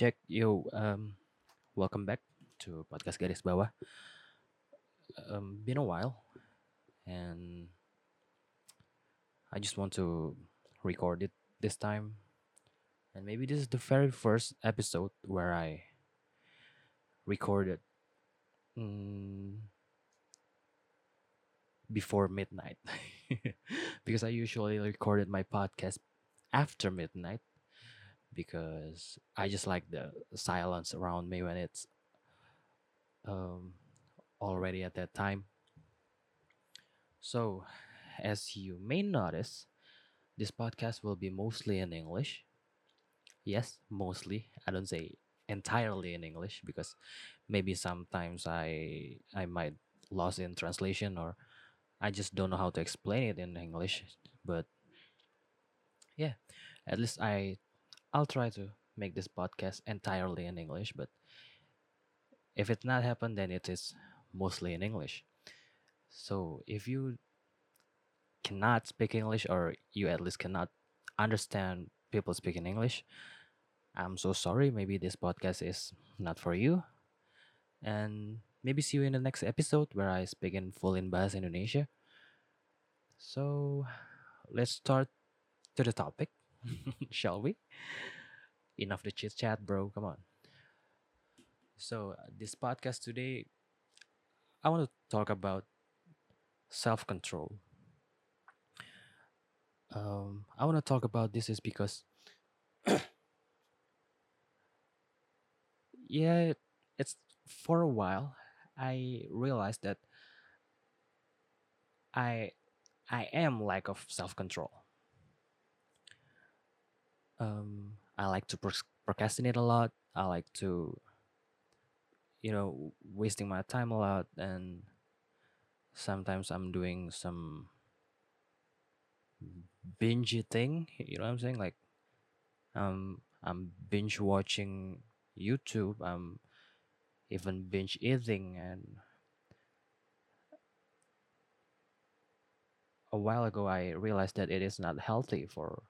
Check, yo, um, welcome back to podcast Garis Bawah. Um, been a while, and I just want to record it this time. And maybe this is the very first episode where I recorded mm, before midnight, because I usually recorded my podcast after midnight because I just like the silence around me when it's um, already at that time. So, as you may notice, this podcast will be mostly in English. Yes, mostly. I don't say entirely in English because maybe sometimes I I might lost in translation or I just don't know how to explain it in English. But yeah, at least I I'll try to make this podcast entirely in English. But if it's not happen, then it is mostly in English. So if you cannot speak English or you at least cannot understand people speaking English, I'm so sorry. Maybe this podcast is not for you. And maybe see you in the next episode where I speak in full in Bahasa Indonesia. So let's start to the topic, shall we? Enough the chit chat, bro. Come on. So uh, this podcast today, I want to talk about self control. Um, I want to talk about this is because yeah, it's for a while I realized that I I am lack of self control. Um, I like to procrastinate a lot. I like to you know wasting my time a lot, and sometimes I'm doing some binge thing. You know what I'm saying? Like um, I'm binge watching YouTube. I'm even binge eating, and a while ago I realized that it is not healthy for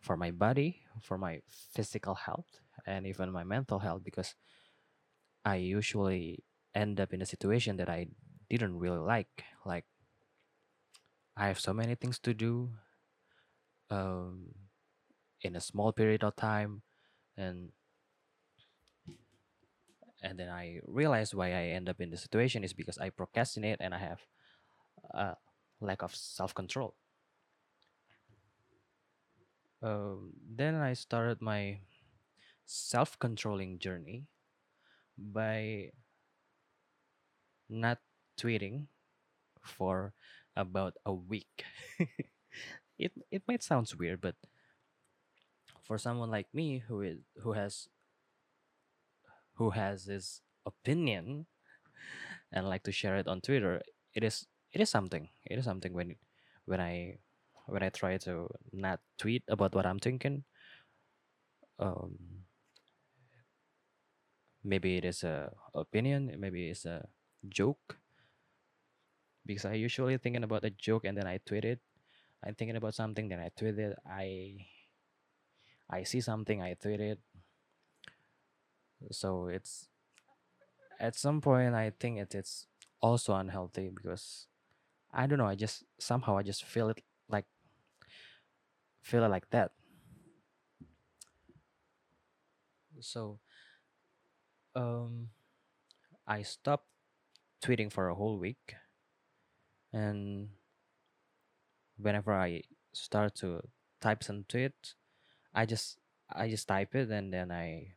for my body, for my physical health, and even my mental health because I usually end up in a situation that I didn't really like. Like I have so many things to do um, in a small period of time, and and then I realized why I end up in the situation is because I procrastinate and I have a lack of self control. Um, then I started my self controlling journey by not tweeting for about a week. it it might sound weird, but for someone like me who is who has who has his opinion and like to share it on Twitter, it is it is something. It is something when when I when I try to not tweet about what I'm thinking. Um, maybe it is a opinion, maybe it's a joke because I usually thinking about a joke and then I tweet it. I'm thinking about something, then I tweet it. I I see something, I tweet it. So it's at some point I think it is also unhealthy because I don't know. I just somehow I just feel it feel like that. So um, I stopped tweeting for a whole week, and whenever I start to type some tweet, I just I just type it and then I,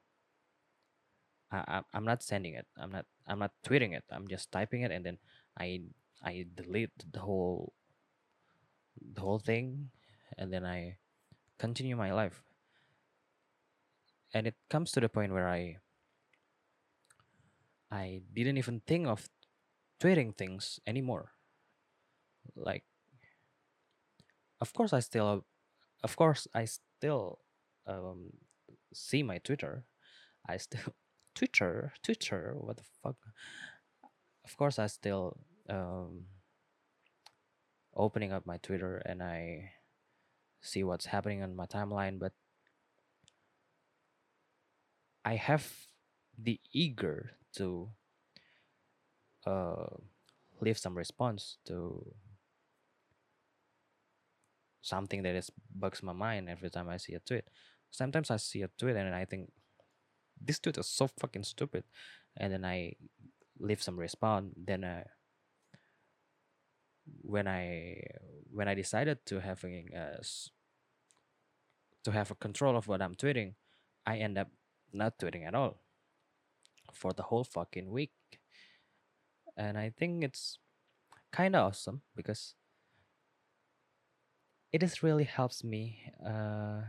I I- I'm not sending it. I'm not I'm not tweeting it. I'm just typing it and then I I delete the whole the whole thing and then I continue my life. And it comes to the point where I I didn't even think of tweeting things anymore. Like, of course, I still, of course, I still um, see my Twitter. I still Twitter, Twitter. What the fuck? Of course, I still um, opening up my Twitter and I see what's happening on my timeline. But I have the eager to uh, leave some response to something that is bugs my mind every time I see a tweet. Sometimes I see a tweet and I think this tweet is so fucking stupid, and then I leave some response. Then uh, when I when I decided to having uh, s- to have a control of what I'm tweeting, I end up not tweeting at all for the whole fucking week, and I think it's kind of awesome because it just really helps me. Uh,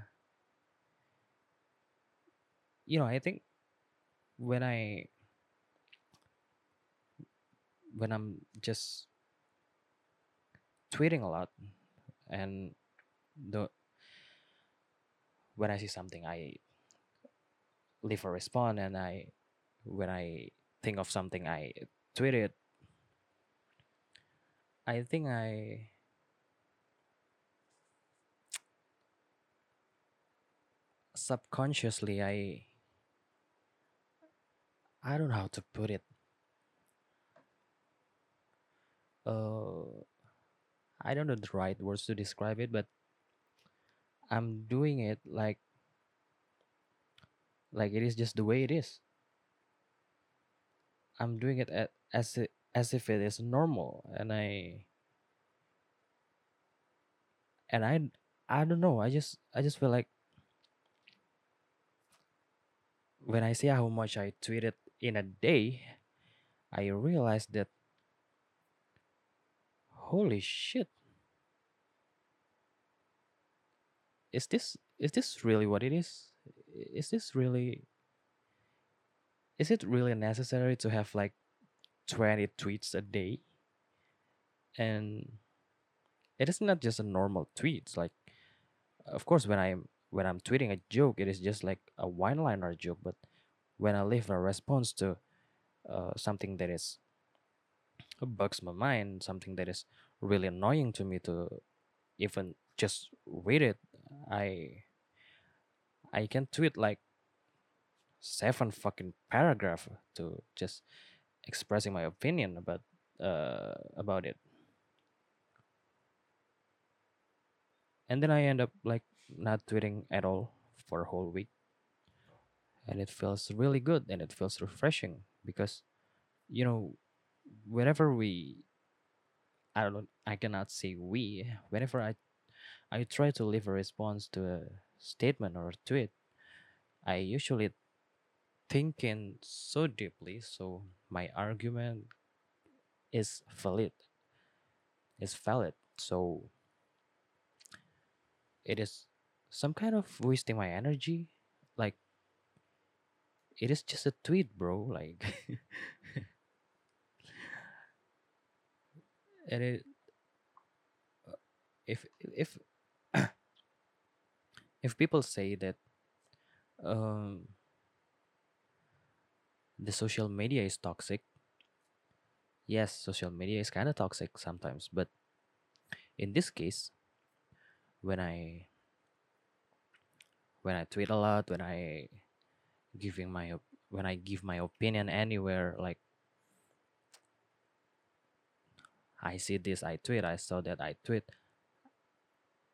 you know, I think when I when I'm just tweeting a lot and the when I see something, I leave a response, and I when I think of something, I tweet it. I think I subconsciously I I don't know how to put it. Uh, I don't know the right words to describe it, but I'm doing it like like it is just the way it is. I'm doing it at, as it, as if it is normal, and I and I I don't know. I just I just feel like when I see how much I tweeted in a day, I realize that holy shit, is this is this really what it is? Is this really is it really necessary to have like 20 tweets a day? And it is not just a normal tweets. Like of course when I'm when I'm tweeting a joke, it is just like a one liner joke. But when I leave a response to uh, something that is bugs my mind, something that is really annoying to me to even just read it, I I can tweet like seven fucking paragraph to just expressing my opinion about uh about it, and then I end up like not tweeting at all for a whole week, and it feels really good and it feels refreshing because you know whenever we I don't I cannot say we whenever I I try to leave a response to a statement or a tweet I usually thinking so deeply so my argument is valid is valid. So it is some kind of wasting my energy like it is just a tweet bro like it if if if people say that um the social media is toxic yes social media is kind of toxic sometimes but in this case when i when i tweet a lot when i giving my when i give my opinion anywhere like i see this i tweet i saw that i tweet.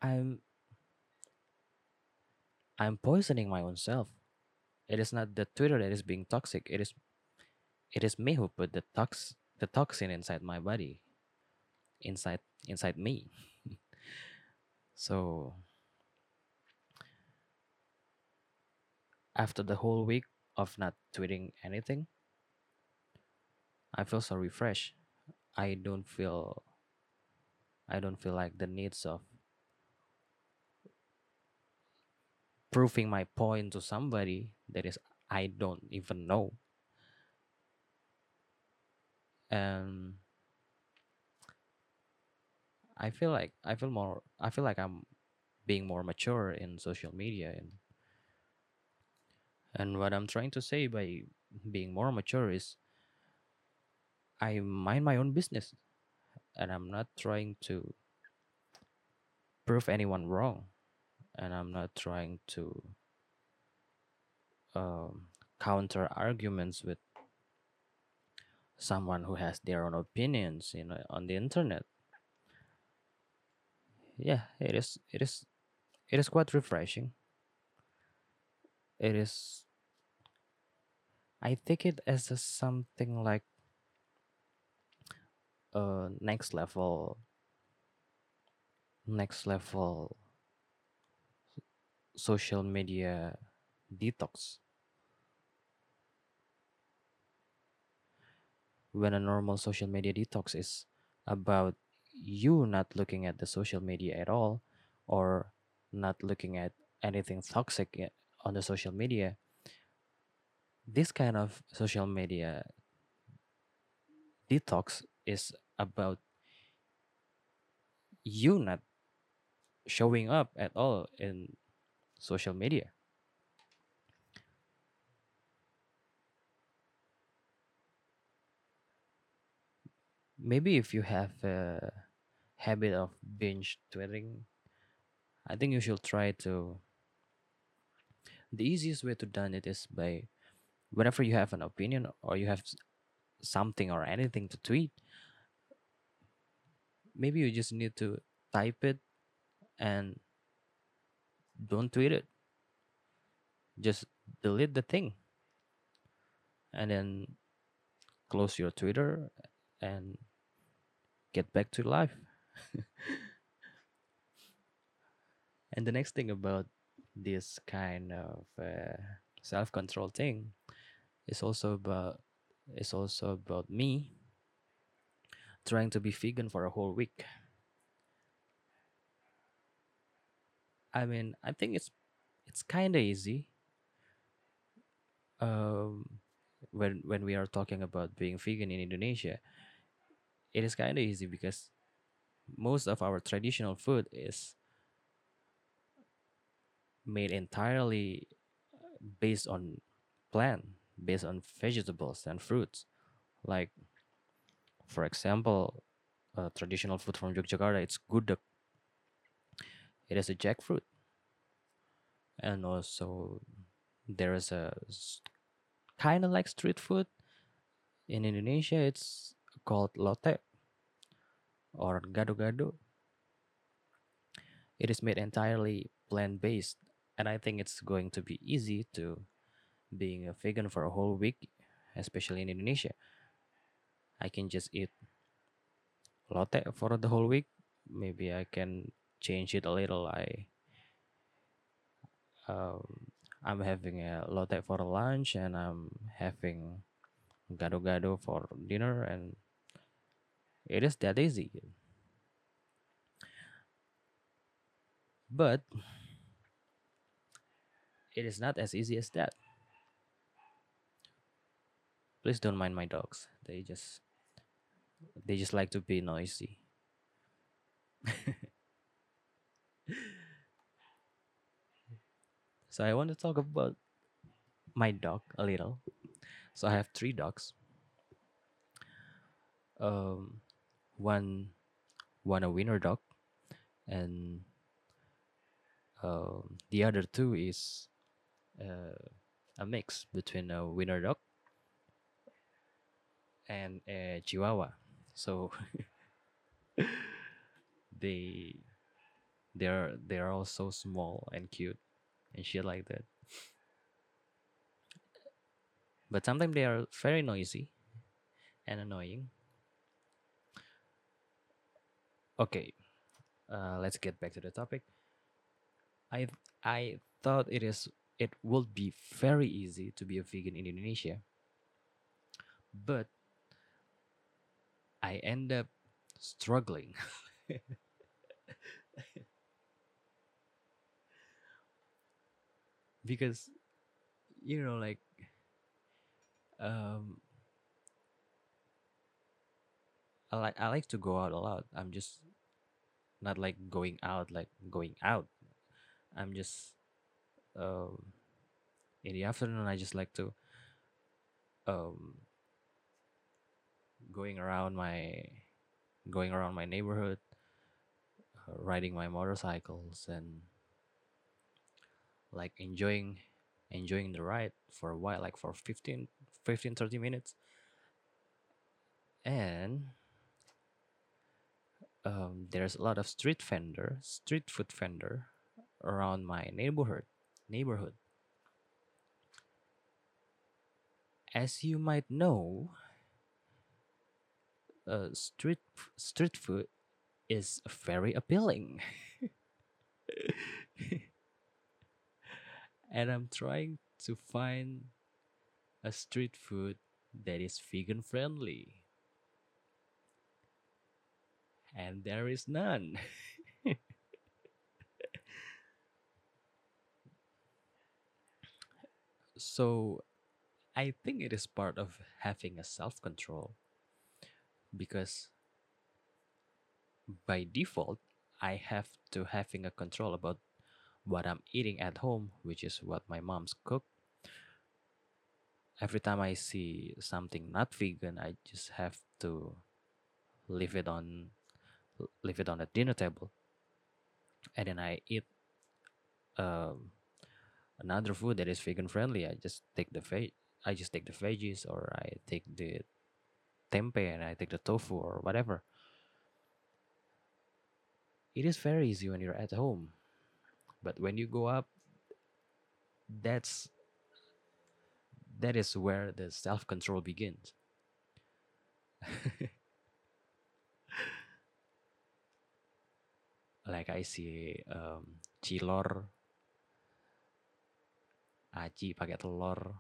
I'm i'm poisoning my own self. It is not the twitter that is being toxic. It is it is me who put the tox the toxin inside my body inside inside me. So after the whole week of not tweeting anything i feel so refreshed i don't feel i don't feel like the needs of proving my point to somebody that is i don't even know. And i feel like i feel more i feel like i'm being more mature in social media and and what i'm trying to say by being more mature is i mind my own business and i'm not trying to prove anyone wrong and i'm not trying to um, counter arguments with someone who has their own opinions you know on the internet. Yeah it is it is it is quite refreshing. It is i take it as a something like next level next level social media detox. When a normal social media detox is about you not looking at the social media at all or not looking at anything toxic on the social media this kind of social media detox is about you not showing up at all in social media. Maybe if you have a habit of binge tweeting i think you should try to the easiest way to done it is by whenever you have an opinion or you have something or anything to tweet maybe you just need to type it and don't tweet it. Just delete the thing and then close your twitter and get back to life. And the next thing about this kind of uh, self-control thing is also about is also about me trying to be vegan for a whole week. I mean i think it's it's kind of easy. Um when when we are talking about being vegan in indonesia it is kind of easy because most of our traditional food is made entirely based on plant based on vegetables and fruits. Like for example uh, traditional food from yogyakarta it's gudeg it is a jackfruit. And also there is a kind of like street food in indonesia. It's called lotek or gado-gado it is made entirely plant-based and i think it's going to be easy to being a vegan for a whole week especially in indonesia i can just eat lotek for the whole week. Maybe i can change it a little. I um, i'm having a lotek for lunch and i'm having gado-gado for dinner and it is that easy. But it is not as easy as that. Please don't mind my dogs. They just they just like to be noisy. So i want to talk about my dog a little. So i have three dogs. Um one one a wiener dog and um, the other two is uh, a mix between a wiener dog and a chihuahua so they they're they're all so small and cute and shit like that. But sometimes they are very noisy and annoying. Okay uh, let's get back to the topic. I i thought it is it would be very easy to be a vegan in indonesia. But i end up struggling because you know like um I like I like to go out a lot. I'm just not like going out like going out. I'm just um in the afternoon I just like to um going around my going around my neighborhood, uh, riding my motorcycles and like enjoying enjoying the ride for a while, like for 15, 15 30 minutes. And um, there's a lot of street vendor, street food vendor around my neighborhood. Neighborhood. As you might know, uh, street street food is very appealing, and I'm trying to find a street food that is vegan friendly, and there is none. so I think it is part of having a self control because by default I have to having a control about what I'm eating at home, which is what my mom's cook. Every time I see something not vegan, I just have to leave it on leave it on the dinner table, and then I eat um, another food that is vegan friendly. I just take the veg, I just take the veggies, or I take the tempeh and I take the tofu or whatever. It is very easy when you're at home, but when you go up, that's that is where the self control begins. like I see um, aci pakai telur.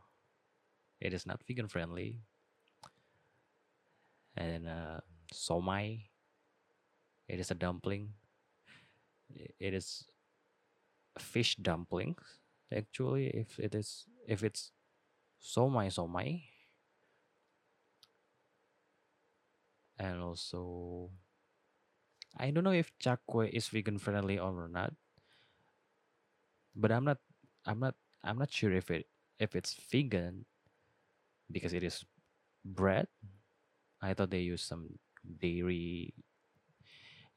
It is not vegan friendly. And uh, somai, it is a dumpling. It is fish dumplings actually. If it is if it's somai somai, and also I don't know if cakwe is vegan friendly or not, but I'm not I'm not I'm not sure if it if it's vegan because it is bread. I thought they use some dairy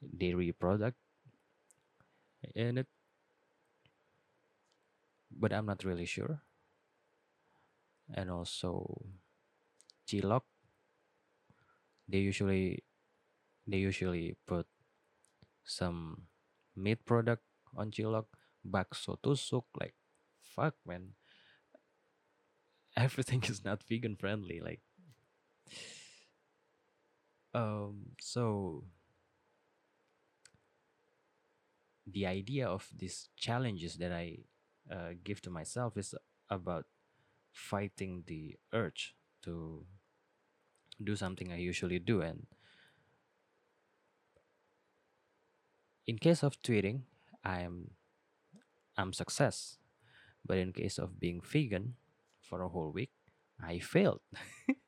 dairy product in it, but I'm not really sure. And also cilok, they usually they usually put some meat product on cilok, bakso tusuk, like fuck man, everything is not vegan friendly. Like um so the idea of these challenges that I uh, give to myself is about fighting the urge to do something I usually do. And in case of tweeting, I'm I'm success, but in case of being vegan for a whole week, I failed.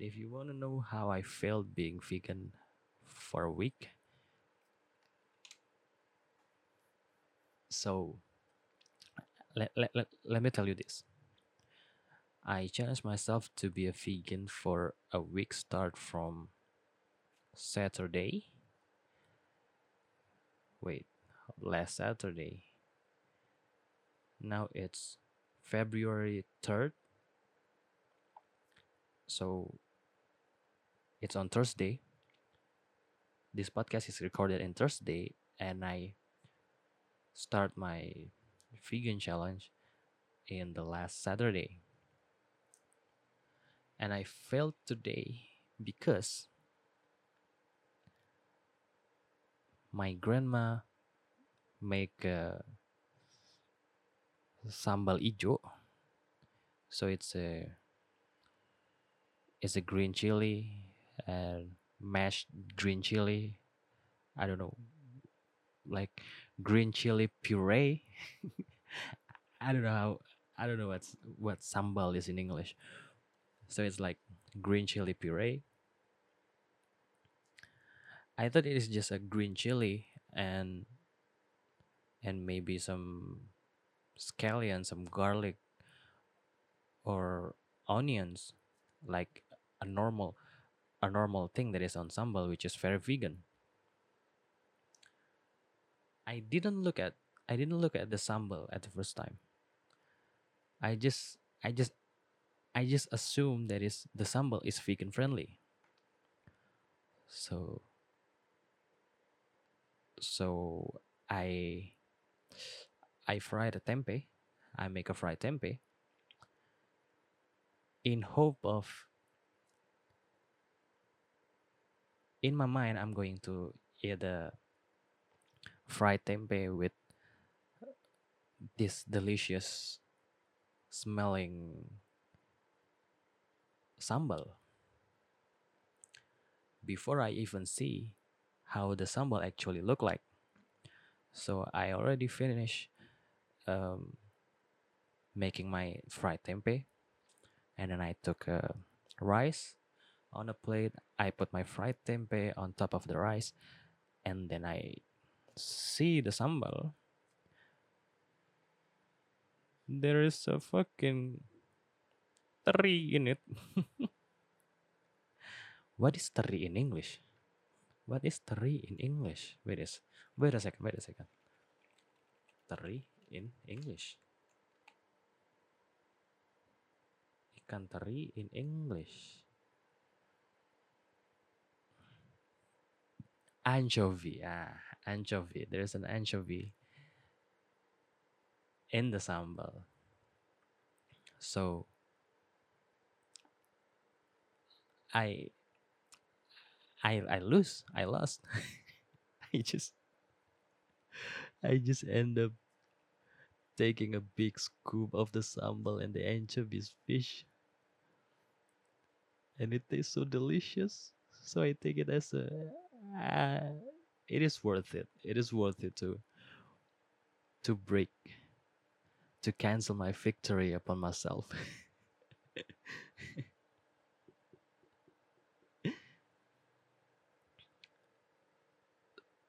if you want to know how I failed being vegan for a week, so let, let, let, let me tell you this. I challenged myself to be a vegan for a week start from Saturday. Wait, last Saturday. Now it's February 3rd. So it's on Thursday. This podcast is recorded on Thursday, and I start my vegan challenge in the last Saturday. And I failed today because my grandma make uh, sambal ijo. So it's a it's a green chili and mashed green chili. I don't know, like green chili puree. I don't know how I don't know what's what sambal is in English. So it's like green chili puree. I thought it is just a green chili and and maybe some scallion, some garlic or onions, like a normal a normal thing that is on sambal, which is very vegan. I didn't look at I didn't look at the sambal at the first time. I just I just I just assumed that is the sambal is vegan friendly. So so I I fry the tempeh. I make a fried tempeh in hope of in my mind I'm going to eat the fried tempeh with this delicious smelling sambal before I even see how the sambal actually look like. So I already finished um, making my fried tempeh, and then I took uh, rice on a plate. I put my fried tempeh on top of the rice, and then I see the sambal. There is a fucking teri in it. what is teri in English? What is teri in English? Wait a, wait a second, wait a second. Teri in English. Ikan teri in English. Anchovy. Ah, anchovy. There's an anchovy in the sambal. So I I I lose. I lost. I just I just end up taking a big scoop of the sambal and the anchovies fish. And it tastes so delicious. So I take it as a uh, it is worth it. It is worth it to to break to cancel my victory upon myself.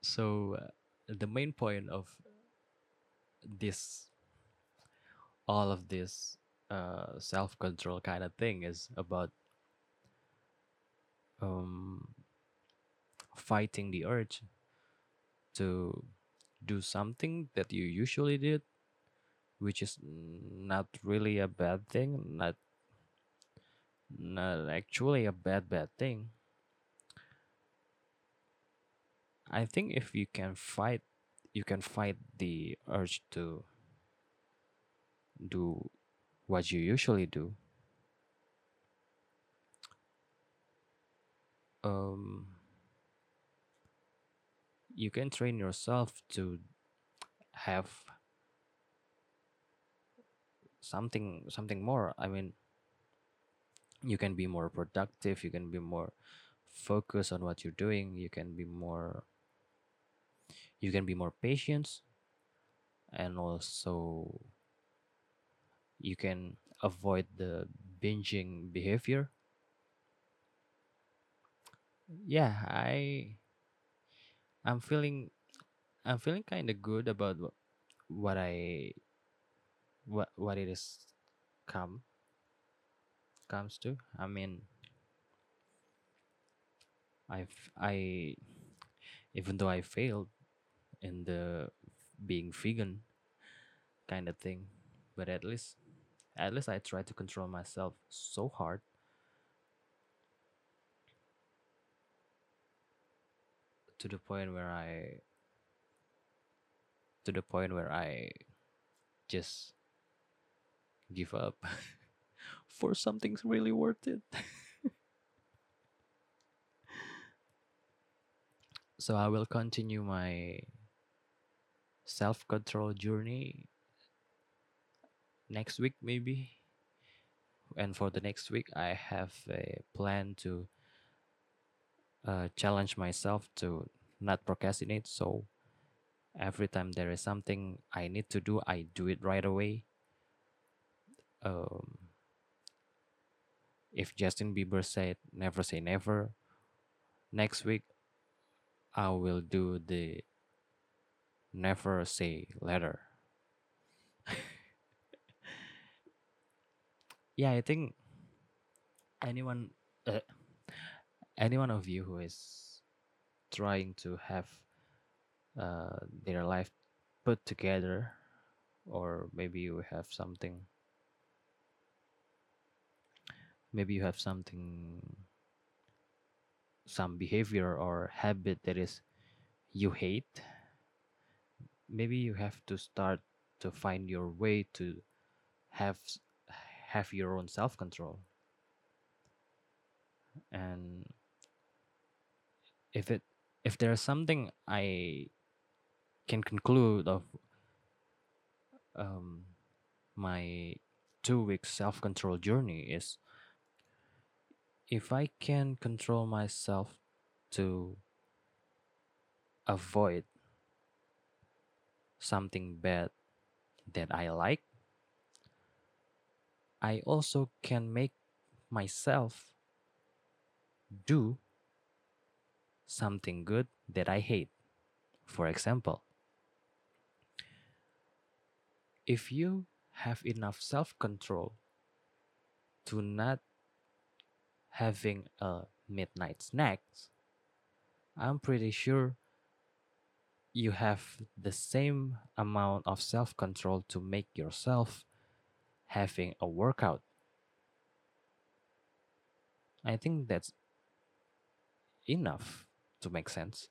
so uh, the main point of this all of this uh, self-control kind of thing is about um, fighting the urge to do something that you usually did which is not really a bad thing not not actually a bad bad thing. I think if you can fight you can fight the urge to do what you usually do. Um you can train yourself to have something something more. I mean you can be more productive you can be more focused on what you're doing you can be more you can be more patient and also you can avoid the binging behavior. Yeah i i'm feeling i'm feeling kind of good about wh- what i what what it is come comes to. I mean i've i even though i failed in the being vegan kind of thing but at least at least i try to control myself so hard to the point where i to the point where i just give up for something really worth it. So i will continue my self-control journey next week maybe. And for the next week i have a plan to uh, challenge myself to not procrastinate. So every time there is something i need to do i do it right away. Um, if justin bieber said never say never next week i will do the never say later yeah i think anyone uh, any one of you who is trying to have uh, their life put together or maybe you have something maybe you have something some behavior or habit that is you hate maybe you have to start to find your way to have have your own self control and if it if there's something i can conclude of um, my two week self control journey is if I can control myself to avoid something bad that I like, I also can make myself do something good that I hate. For example, if you have enough self control to not having a midnight snack, I'm pretty sure you have the same amount of self control to make yourself having a workout. I think that's enough to make sense.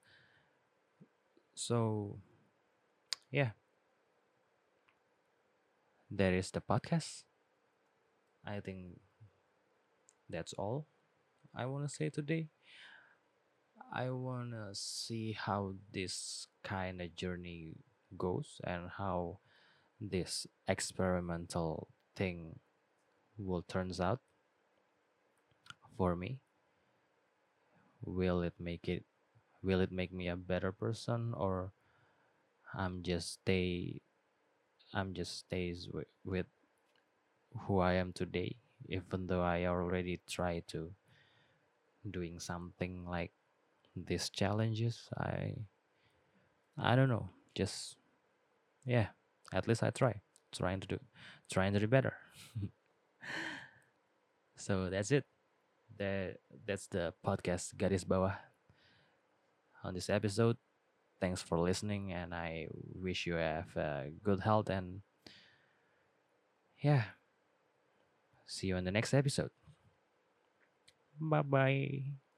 So, yeah, that is the podcast. I think that's all I want to say today. I want to see how this kind of journey goes and how this experimental thing will turns out for me. Will it make it will it make me a better person or I'm just stay I'm just stays with, with who I am today even though I already try to doing something like these challenges? I I don't know. Just yeah at least I try. Trying to do trying to do better. So that's it. That that's the podcast. Garis Bawah on this episode. Thanks for listening and I wish you have uh, good health and yeah see you in the next episode. Bye bye